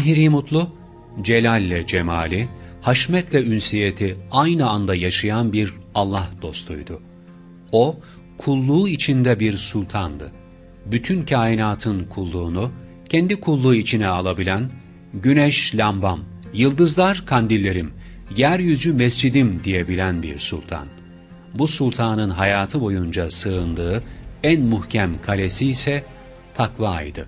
Tahiri Mutlu, celalle cemali, haşmetle ünsiyeti aynı anda yaşayan bir Allah dostuydu. O, kulluğu içinde bir sultandı. Bütün kainatın kulluğunu, kendi kulluğu içine alabilen, güneş lambam, yıldızlar kandillerim, yeryüzü mescidim diyebilen bir sultan. Bu sultanın hayatı boyunca sığındığı en muhkem kalesi ise takvaydı.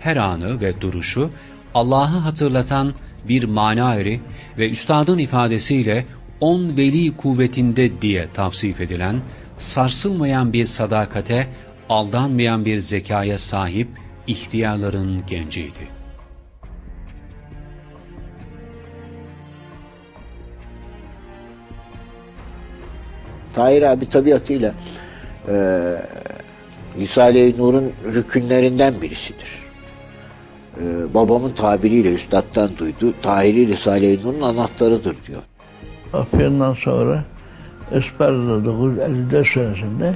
Her anı ve duruşu Allah'ı hatırlatan bir mana eri ve üstadın ifadesiyle on veli kuvvetinde diye tavsif edilen, sarsılmayan bir sadakate, aldanmayan bir zekaya sahip ihtiyarların genciydi. Tahir abi tabiatıyla e, Risale-i Nur'un rükünlerinden birisidir. E, babamın tabiriyle üstadtan duydu. Tahiri Risale-i Nur'un anahtarıdır diyor. Afyon'dan sonra Isparta'da 954 senesinde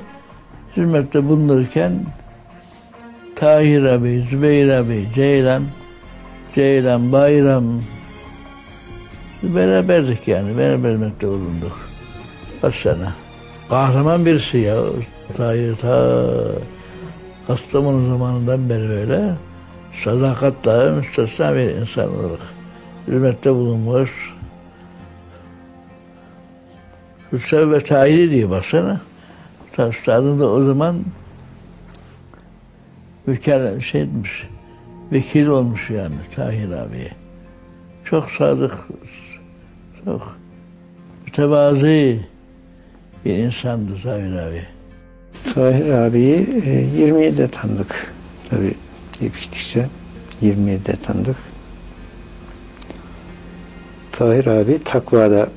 hizmette bulunurken Tahir abi, Zübeyir abi, Ceylan, Ceylan, Bayram beraberdik yani. Beraber hizmette bulunduk. Kaç sene. Kahraman birisi ya. Tahir ta Kastamonu zamanından beri böyle sadakatla müstesna bir insan olarak hizmette bulunmuş. Hüseyin ve Tahiri diye baksana. Üstadın da o zaman mükerrem şeymiş, vekil olmuş yani Tahir abiye. Çok sadık, çok mütevazi bir insandı Tahir abi. Tahir abiyi e, 27'de tanıdık. Tabii yetiştikçe 27'de tanıdık. Tahir abi takvada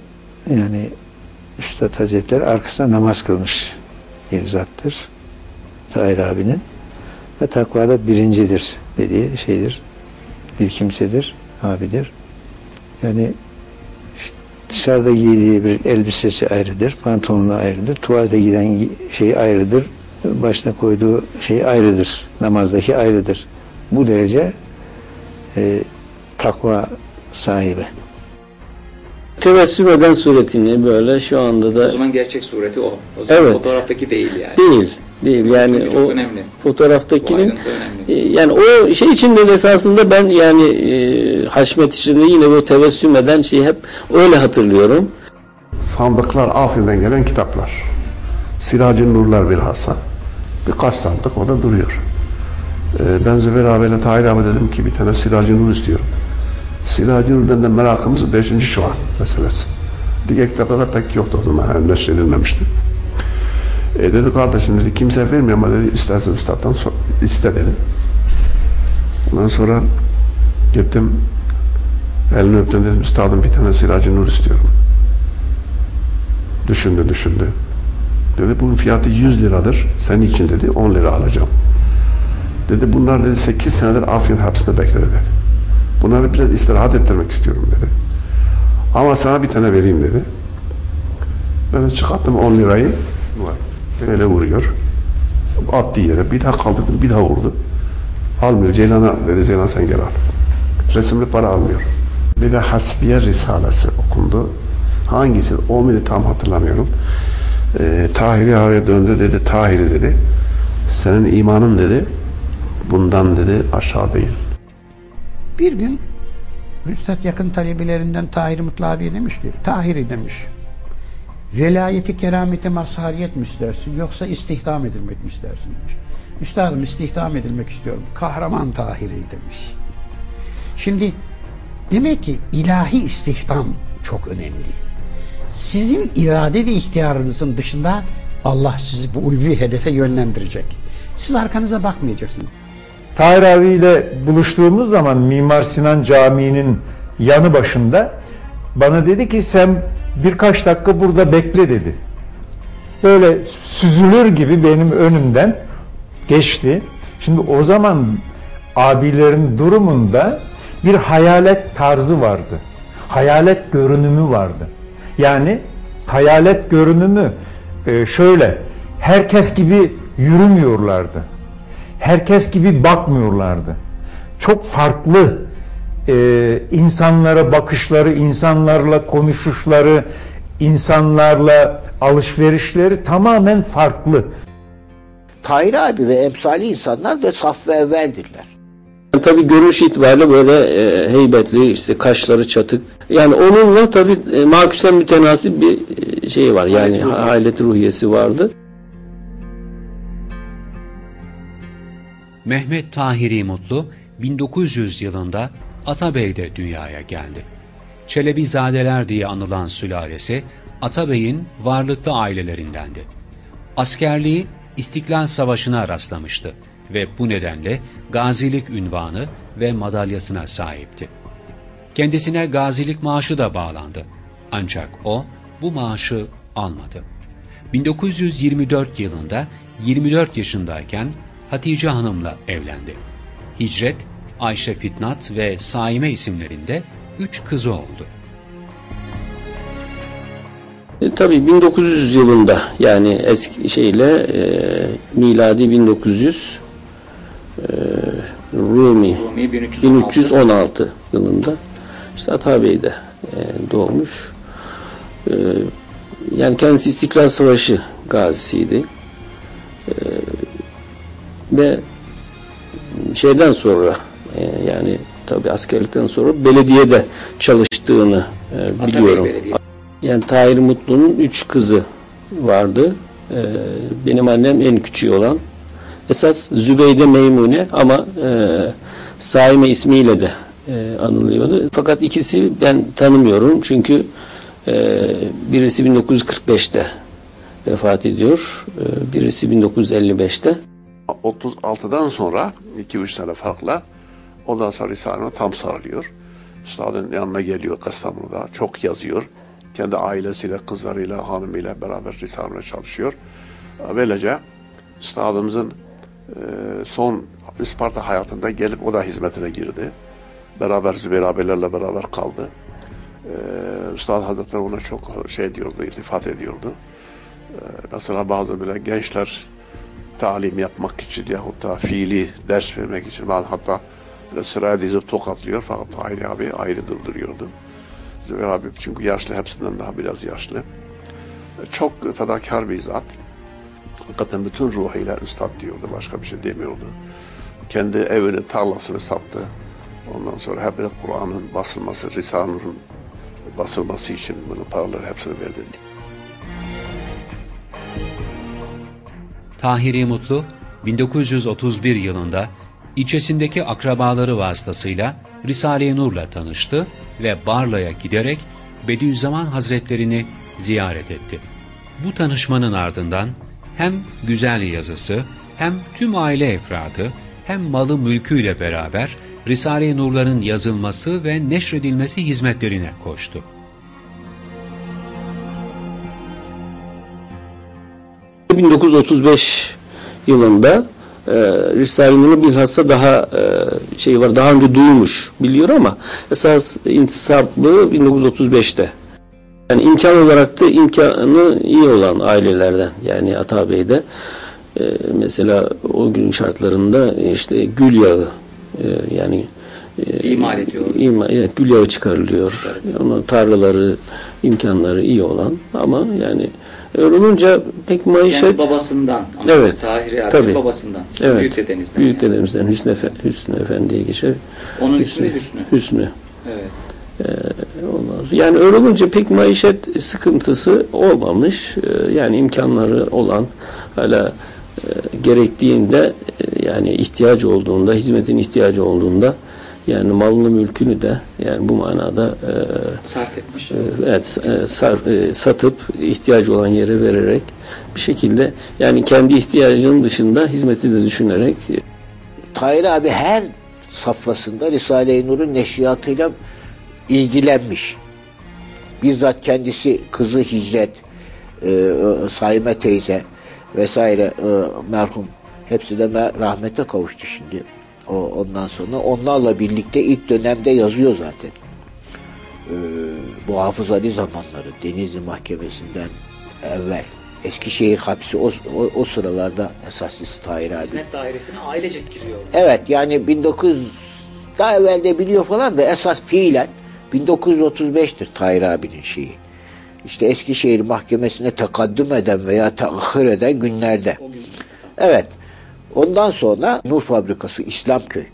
yani Üstad Hazretleri arkasına namaz kılmış bir zattır. Tahir abinin. Ve takvada birincidir dediği şeydir. Bir kimsedir, abidir. Yani dışarıda giydiği bir elbisesi ayrıdır, pantolonu ayrıdır, tuvalete giden şey ayrıdır, başına koyduğu şey ayrıdır, namazdaki ayrıdır. Bu derece e, takva sahibi. Tebessüm eden suretini böyle şu anda da... O zaman gerçek sureti o. O zaman Evet. fotoğraftaki değil yani. Değil. Değil yani Çünkü çok o önemli. fotoğraftakinin önemli. e, yani o şey içinde esasında ben yani e, haşmet içinde yine bu tebessüm eden şeyi hep öyle hatırlıyorum. sandıklar Afrin'den gelen kitaplar. Siracın Nurlar bilhassa. Birkaç sandık orada duruyor. Ee, ben Zübeyir abiyle Tahir abi dedim ki bir tane Siracın Nur istiyorum. Siracın Nur'dan da merakımız 5. şuan meselesi. Diğer kitaplarda pek yoktu o zaman. Yani neşredilmemişti. E dedi kardeşim dedi kimse vermiyor ama dedi istersen üstaddan sor, iste dedi. Ondan sonra gittim elini öptüm dedim üstadım bir tane Siracın Nur istiyorum. Düşündü düşündü. Dedi bunun fiyatı 100 liradır. Senin için dedi 10 lira alacağım. Dedi bunlar dedi 8 senedir Afyon hapsinde bekledi dedi. Bunları biraz istirahat ettirmek istiyorum dedi. Ama sana bir tane vereyim dedi. Ben de çıkarttım 10 lirayı. Böyle vuruyor. Attı yere. Bir daha kaldırdım. Bir daha vurdu. Almıyor. Ceylan'a dedi. Ceylan sen gel al. Resimli para almıyor. Bir de Hasbiye Risalesi okundu. Hangisi? O muydu tam hatırlamıyorum. Ee, Tahiri ağaya döndü dedi. Tahiri dedi. Senin imanın dedi. Bundan dedi aşağı değil. Bir gün Üstad yakın talebelerinden Tahir Mutlu abi demiş ki Tahiri demiş velayeti kerameti mazhariyet mi istersin yoksa istihdam edilmek mi istersin demiş. Üstadım istihdam edilmek istiyorum. Kahraman Tahiri demiş. Şimdi demek ki ilahi istihdam çok önemli. Sizin irade ve ihtiyarınızın dışında Allah sizi bu ulvi hedefe yönlendirecek. Siz arkanıza bakmayacaksınız. Tahir abi ile buluştuğumuz zaman Mimar Sinan Camii'nin yanı başında bana dedi ki sen birkaç dakika burada bekle dedi. Böyle süzülür gibi benim önümden geçti. Şimdi o zaman abilerin durumunda bir hayalet tarzı vardı. Hayalet görünümü vardı. Yani hayalet görünümü e, şöyle herkes gibi yürümüyorlardı herkes gibi bakmıyorlardı. Çok farklı e, insanlara bakışları, insanlarla konuşuşları, insanlarla alışverişleri tamamen farklı. Tahir abi ve emsali insanlar da saf ve evveldirler. Yani tabii görünüş itibariyle böyle e, heybetli, işte kaşları çatık. Yani onunla tabii e, makusen mütenasip bir e, şey var. Yani haylet ruhiyesi vardı. Mehmet Tahiri Mutlu 1900 yılında Atabey'de dünyaya geldi. Çelebizadeler diye anılan sülalesi Atabey'in varlıklı ailelerindendi. Askerliği İstiklal Savaşı'na rastlamıştı ve bu nedenle gazilik ünvanı ve madalyasına sahipti. Kendisine gazilik maaşı da bağlandı. Ancak o bu maaşı almadı. 1924 yılında 24 yaşındayken Hatice Hanım'la evlendi. Hicret, Ayşe Fitnat ve Saime isimlerinde üç kızı oldu. E, tabii 1900 yılında yani eski şeyle e, miladi 1900 e, Rumi Rumi 1316. 1316 yılında işte Atabey'de e, doğmuş. E, yani kendisi İstiklal Savaşı gazisiydi. E, ve şeyden sonra e, yani tabii askerlikten sonra belediyede çalıştığını e, biliyorum. Belediye. Yani Tahir Mutlu'nun üç kızı vardı. Benim annem en küçüğü olan. Esas Zübeyde Meymune ama e, Saime ismiyle de e, anılıyordu. Fakat ikisi ben tanımıyorum çünkü e, birisi 1945'te vefat ediyor. E, birisi 1955'te. 36'dan sonra 2-3 sene farkla ondan sonra Risale'ne tam sarılıyor. Üstadın yanına geliyor Kastamonu'da. Çok yazıyor. Kendi ailesiyle, kızlarıyla, hanımıyla beraber Risale'ne çalışıyor. Böylece Üstadımızın son Isparta hayatında gelip o da hizmetine girdi. Beraber Zübeyir abilerle beraber kaldı. E, Üstad Hazretleri ona çok şey diyordu, iltifat ediyordu. E, mesela bazı böyle gençler talim yapmak için yahut da fiili ders vermek için bazı hatta sıraya dizip tokatlıyor fakat Tahir abi ayrı durduruyordu. Zübeyir abi çünkü yaşlı hepsinden daha biraz yaşlı. Çok fedakar bir zat. Hakikaten bütün ruhuyla üstad diyordu. Başka bir şey demiyordu. Kendi evini, tarlasını sattı. Ondan sonra hep böyle Kur'an'ın basılması, Risale-i Nur'un basılması için bunu paraları hepsini verdi. Tahiri Mutlu 1931 yılında ilçesindeki akrabaları vasıtasıyla Risale-i Nur'la tanıştı ve Barla'ya giderek Bediüzzaman Hazretlerini ziyaret etti. Bu tanışmanın ardından hem güzel yazısı hem tüm aile efradı hem malı mülküyle beraber Risale-i Nur'ların yazılması ve neşredilmesi hizmetlerine koştu. Ee, 1935 yılında e, Risale-i Nur'u bilhassa daha e, şey var daha önce duymuş biliyor ama esas intisaplı 1935'te. Yani imkan olarak da imkanı iyi olan ailelerden yani Atabey'de e, mesela o gün şartlarında işte gül yağı e, yani e, İmal ediyor. ima- evet, gül yağı çıkarılıyor. Onun tarlaları, imkanları iyi olan ama yani öyle olunca pek maişet Yani babasından. ama Evet, Tahir abi tabii. babasından. Sizin Evet. büyük dedenizden. Büyük yani. dedemizden Hüsnü, Efe, Hüsnü Efendi'ye geçer. Onun ismi de Hüsnü. Hüsnü. Evet. Sonra- Yani öyle olunca pek maişet sıkıntısı olmamış. Ee, Yani imkanları olan hala e, gerektiğinde e, yani ihtiyacı olduğunda, hizmetin ihtiyacı olduğunda yani malını mülkünü de yani bu manada e, Sarf etmiş. e, evet e, sar- e, satıp ihtiyacı olan yere vererek bir şekilde yani kendi ihtiyacının dışında hizmeti de düşünerek Tahir abi her safhasında Risale-i Nur'un neşriyatıyla ilgilenmiş. Bizzat kendisi kızı Hicret, e, e, Saime teyze vesaire e, merhum hepsi de me- rahmete kavuştu şimdi. O, ondan sonra onlarla birlikte ilk dönemde yazıyor zaten. E, bu Hafız Ali zamanları Denizli Mahkemesi'nden evvel. Eskişehir hapsi o, o, o sıralarda esaslısı Tahir abi. Hizmet dairesine ailecek giriyor. Evet yani daha evvel de biliyor falan da esas fiilen 1935'tir Tahir abinin şeyi. İşte Eskişehir Mahkemesi'ne tekaddüm eden veya teahhür eden günlerde. Evet. Ondan sonra Nur Fabrikası İslamköy.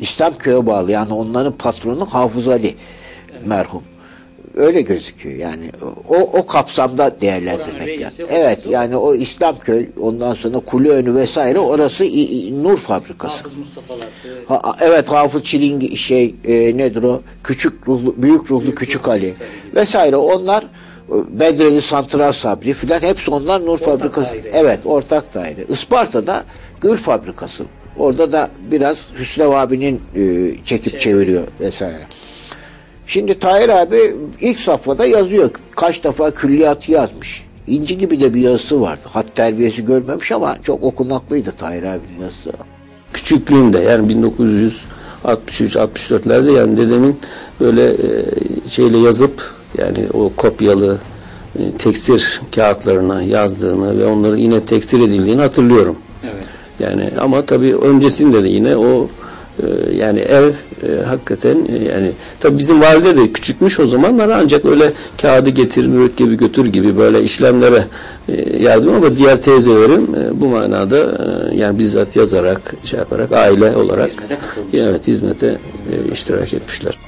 İslamköy'e bağlı yani onların patronu Hafız Ali merhum. Öyle gözüküyor yani o, o kapsamda değerlendirmek reisi lazım. orası. Evet yani o İslamköy ondan sonra Kulüönü vesaire orası İ- İ- Nur Fabrikası. Hafız Mustafa'lar. e, Ha, evet Hafız Çilingi şey e, nedir o? Küçük ruhlu, büyük ruhlu Küçük Ali vesaire onlar e, Bedreli Santral Sabri filan hepsi onlar Nur Fabrikası. daire. Evet ortak daire. Isparta'da Gül Fabrikası. Orada da biraz Hüsrev abinin e, çekip Çevresi. çeviriyor vesaire. Şimdi Tahir abi ilk safhada yazıyor. Kaç defa külliyatı yazmış. İnci gibi de bir yazısı vardı. Hat terbiyesi görmemiş ama çok okunaklıydı Tahir abinin yazısı. küçüklüğümde yani 1963-64'lerde yani dedemin böyle e, şeyle yazıp yani o kopyalı e, teksir kağıtlarına yazdığını ve onları yine teksir edildiğini hatırlıyorum. Evet. Yani ama tabii öncesinde de yine o yani ev e, hakikaten e, yani tabii bizim valide de küçükmüş o zamanlar ancak öyle kağıdı getir mürekkebi götür gibi böyle işlemlere e, yardım ama diğer teyzelerim e, bu manada e, yani bizzat yazarak şey yaparak aile olarak Hizmete evet hizmete e, iştirak etmişler.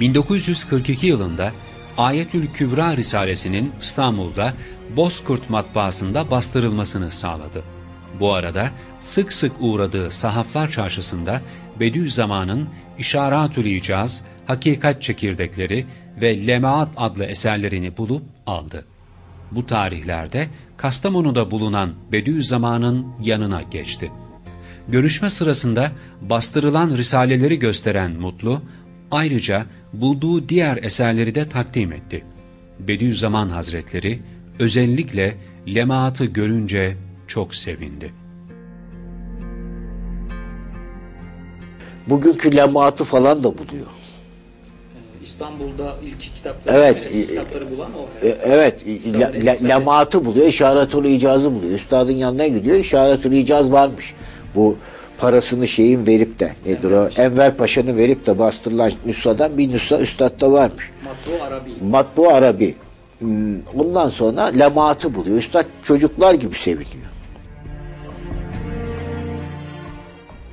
1942 yılında Ayetül Kübra Risalesi'nin İstanbul'da Bozkurt matbaasında bastırılmasını sağladı. Bu arada sık sık uğradığı Sahaflar Çarşısı'nda Bediüzzaman'ın İşaratül İcaz, Hakikat Çekirdekleri ve Lemaat adlı eserlerini bulup aldı. Bu tarihlerde Kastamonu'da bulunan Bediüzzaman'ın yanına geçti. Görüşme sırasında bastırılan risaleleri gösteren Mutlu, ayrıca bulduğu diğer eserleri de takdim etti. Bediüzzaman Hazretleri özellikle lemaatı görünce çok sevindi. Bugünkü lemaatı falan da buluyor. İstanbul'da ilk kitapları, Evet. medrese kitapları bulan o. E, Evet, le- eski le- risalesi. lemaatı buluyor, işaretül icazı buluyor. Üstadın yanına gidiyor, işaretül icaz varmış. Bu parasını şeyin verip de, nedir o, Enver Paşa'nın verip de bastırılan nüshadan bir nüsha üstadda varmış. Matbu Arabi. Matbu Arabi. Hmm, Ondan sonra lemaatı buluyor. Üstad çocuklar gibi seviniyor.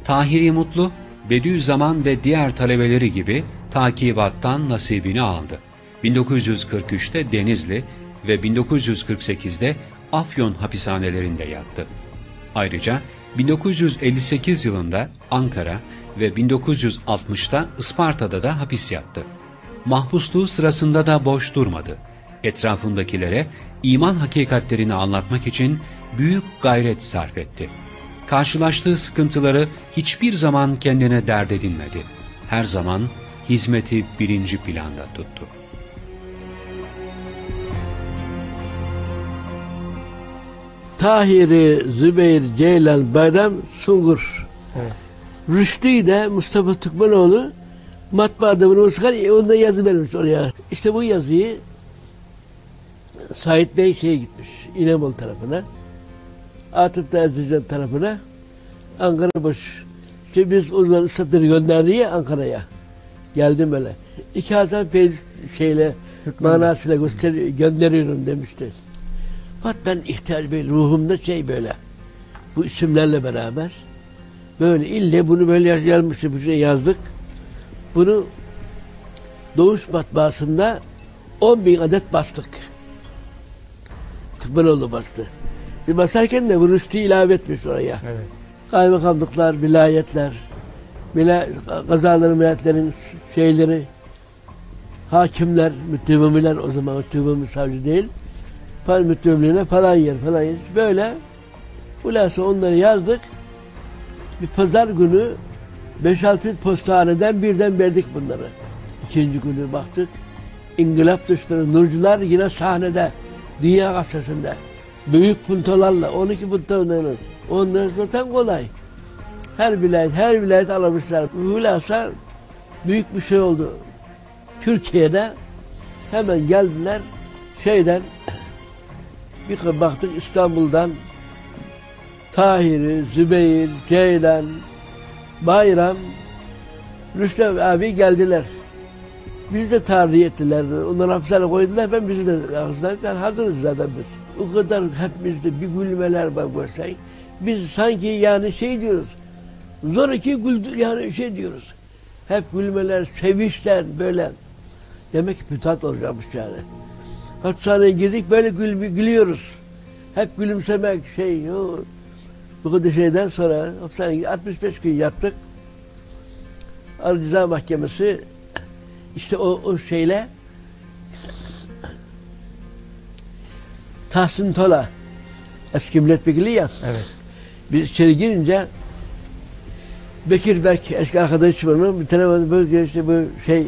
Tahiri Mutlu, Bediüzzaman ve diğer talebeleri gibi takibattan nasibini aldı. 1943'te Denizli ve 1948'de Afyon hapishanelerinde yattı. Ayrıca 1958 yılında Ankara ve 1960'ta Isparta'da da hapis yattı. Mahpusluğu sırasında da boş durmadı. Etrafındakilere iman hakikatlerini anlatmak için büyük gayret sarf etti. Karşılaştığı sıkıntıları hiçbir zaman kendine dert edinmedi. Her zaman hizmeti birinci planda tuttu. Tahiri, Zübeyir, Ceylan, Bayram, Sungur. Rüştü de Mustafa Türkmenoğlu matbaada bunu çıkar, onda yazı vermiş oraya. İşte bu yazıyı Sait Bey şeye gitmiş, İnebol tarafına. Atıf da Erzincan tarafına. Ankara boş. İşte biz o zaman üstadları gönderdi ya Ankara'ya. Geldim öyle. İki Hasan Feyz şeyle manasıyla göster gönderiyorum demişti. Fakat ben ihtiyaç böyle ruhumda şey böyle. Bu isimlerle beraber böyle ille bunu böyle yaz, yazmışız, bir şey yazdık. Bunu Doğuş matbaasında 10 bin adet bastık. Tıkbaloğlu bastı. Bir basarken de Rüştü ilave etmiş oraya. Evet. Kaymakamlıklar, vilayetler, vila, kazaların, vilayetlerin şeyleri, hakimler, müttevimiler o zaman müttevimi savcı değil. Falan müttevimliğine falan yer falan yer. Böyle hulasa onları yazdık. Bir pazar günü 5-6 postaneden birden verdik bunları. İkinci günü baktık. İngılap düşmanı Nurcular yine sahnede. Dünya gazetesinde. Büyük puntolarla 12 puntolarla. Ondan sonra kolay. Her vilayet, her vilayet alamışlar. Hülasa büyük bir şey oldu. Türkiye'de hemen geldiler şeyden bir baktık İstanbul'dan Tahir'i, Zübeyir, Ceylan, bayram Rüstem abi geldiler. Bizi de tahliye ettiler. Onları hapishaneye koydular. Ben bizi de hapishaneye hazırız zaten biz. O kadar hepimizde bir gülmeler var görsen. Biz sanki yani şey diyoruz. Zor iki güldü yani şey diyoruz. Hep gülmeler, sevinçler böyle. Demek ki mütat olacakmış yani. Hapishaneye girdik böyle gül, gülüyoruz. Hep gülümsemek şey yok. Bu kadar şeyden sonra hapishaneye 65 gün yattık. Ceza Mahkemesi işte o, o şeyle Tahsin Tola eski milletvekili ya. Evet. Biz içeri girince Bekir Berk eski arkadaşım onun bir tane böyle işte bu şey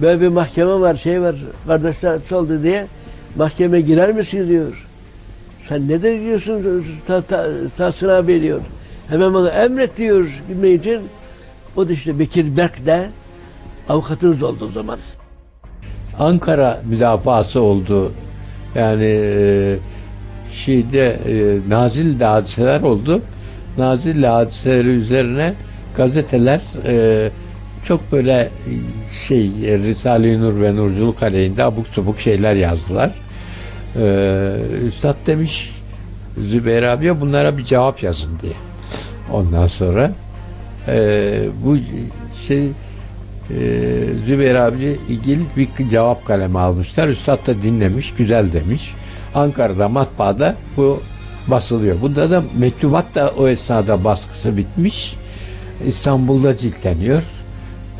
böyle bir mahkeme var şey var kardeşler hepsi oldu diye mahkemeye girer misin diyor. Sen ne de diyorsun ta, ta, Tahsin abi diyor. Hemen bana emret diyor gitmek için. O da işte Bekir Berk de avukatımız oldu o zaman. Ankara müdafası oldu. Yani e, şeyde e, Nazilli'de hadiseler oldu. Nazilli hadiseleri üzerine gazeteler e, çok böyle şey Risale-i Nur ve Nurculuk aleyhinde abuk subuk şeyler yazdılar. E, Üstad demiş Zübeyir abiye bunlara bir cevap yazın diye. Ondan sonra e, bu şey ee, Zübeyir abi ilgili bir cevap kalemi almışlar. Üstad da dinlemiş, güzel demiş. Ankara'da matbaada bu basılıyor. Bunda da mektubat da o esnada baskısı bitmiş. İstanbul'da ciltleniyor.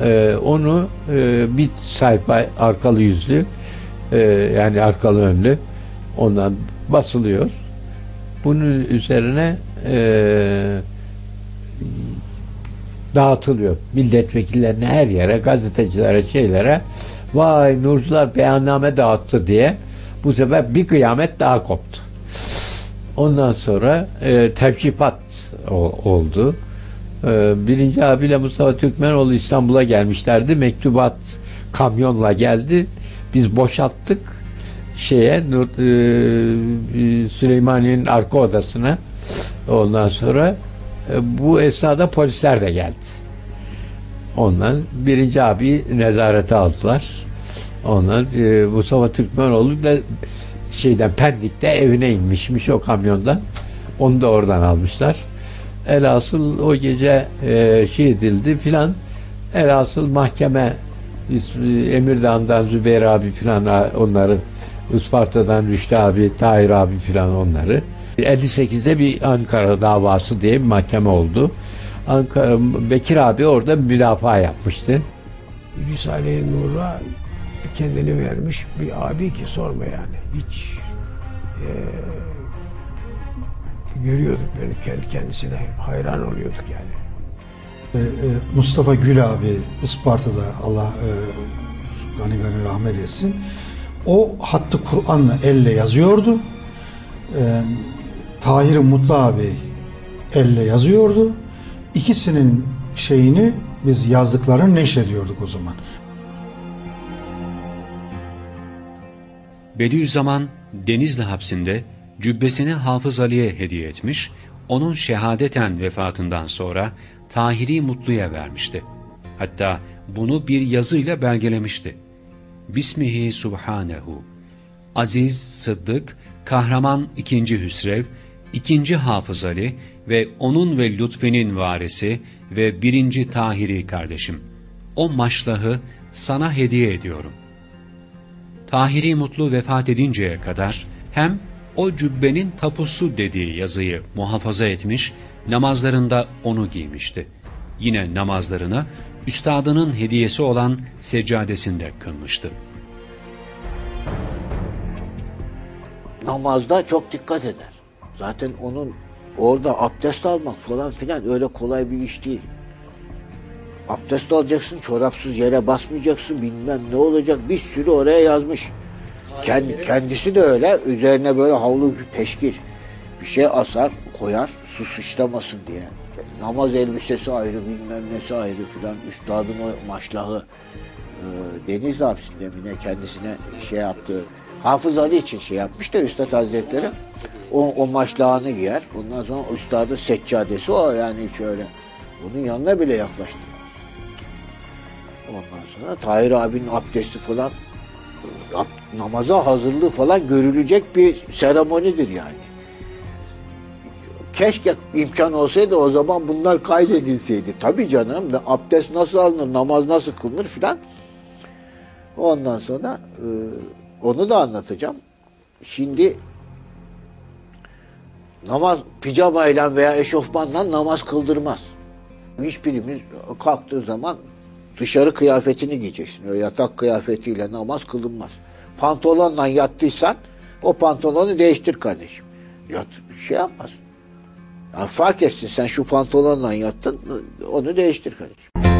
Ee, onu e, bir sayfa arkalı yüzlü e, yani arkalı önlü ondan basılıyor. Bunun üzerine eee dağıtılıyor. Milletvekillerine her yere, gazetecilere, şeylere vay Nurcular beyanname dağıttı diye bu sefer bir kıyamet daha koptu. Ondan sonra e, tevcipat o- oldu. E, birinci abiyle Mustafa Türkmenoğlu İstanbul'a gelmişlerdi. Mektubat kamyonla geldi. Biz boşalttık şeye Nur, e, e, Süleymaniye'nin arka odasına. Ondan sonra bu esnada polisler de geldi. Ondan birinci abi nezarete aldılar. Ondan e, Mustafa Türkmenoğlu da şeyden Pendik'te evine inmişmiş o kamyondan. Onu da oradan almışlar. Elasıl o gece e, şey edildi filan. Elasıl mahkeme Emirdağ'dan Zübeyir abi filan onları Isparta'dan Rüştü abi, Tahir abi filan onları. 58'de bir Ankara davası diye bir mahkeme oldu. Ankara, Bekir abi orada müdafaa yapmıştı. Risale-i Nur'a kendini vermiş bir abi ki sorma yani. Hiç eee, görüyorduk böyle kendi kendisine hayran oluyorduk yani. Ee, e, Mustafa Gül abi Isparta'da Allah e, gani gani rahmet etsin. O hattı Kur'an'la elle yazıyordu. Ee, Tahir Mutlu abi elle yazıyordu. İkisinin şeyini biz yazdıklarını neşrediyorduk o zaman. Bediüzzaman Denizli hapsinde cübbesini Hafız Ali'ye hediye etmiş, onun şehadeten vefatından sonra Tahiri Mutlu'ya vermişti. Hatta bunu bir yazıyla belgelemişti. Bismihi Subhanehu Aziz, Sıddık, kahraman ikinci Hüsrev, ikinci Hafız Ali ve onun ve Lütfi'nin varisi ve birinci Tahiri kardeşim. O maşlahı sana hediye ediyorum. Tahiri Mutlu vefat edinceye kadar hem o cübbenin tapusu dediği yazıyı muhafaza etmiş, namazlarında onu giymişti. Yine namazlarını üstadının hediyesi olan seccadesinde kılmıştı. namazda çok dikkat eder. Zaten onun orada abdest almak falan filan öyle kolay bir iş değil. Abdest alacaksın, çorapsız yere basmayacaksın, bilmem ne olacak. Bir sürü oraya yazmış. Kendi, kendisi de öyle. Üzerine böyle havlu peşkir bir şey asar, koyar su sıçramasın diye. Namaz elbisesi ayrı, bilmem nesi ayrı filan. Üstadın o maşlahı e, Deniz hapsinde mi ne kendisine şey yaptığı Hafız Ali için şey yapmış da Üstad Hazretleri o, o maşlağını giyer. Ondan sonra Üstadın seccadesi o yani şöyle Onun yanına bile yaklaştırmaz. Ondan sonra Tahir abinin abdesti falan namaza hazırlığı falan görülecek bir seremonidir yani. Keşke imkan olsaydı o zaman bunlar kaydedilseydi. Tabii canım abdest nasıl alınır, namaz nasıl kılınır filan. Ondan sonra e, onu da anlatacağım. Şimdi namaz pijamayla veya eşofmanla namaz kıldırmaz. Hiçbirimiz kalktığı zaman dışarı kıyafetini giyeceksin. O yatak kıyafetiyle namaz kılınmaz. Pantolonla yattıysan o pantolonu değiştir kardeşim. Yat, şey yapmaz. Yani fark etsin sen şu pantolonla yattın onu değiştir kardeşim.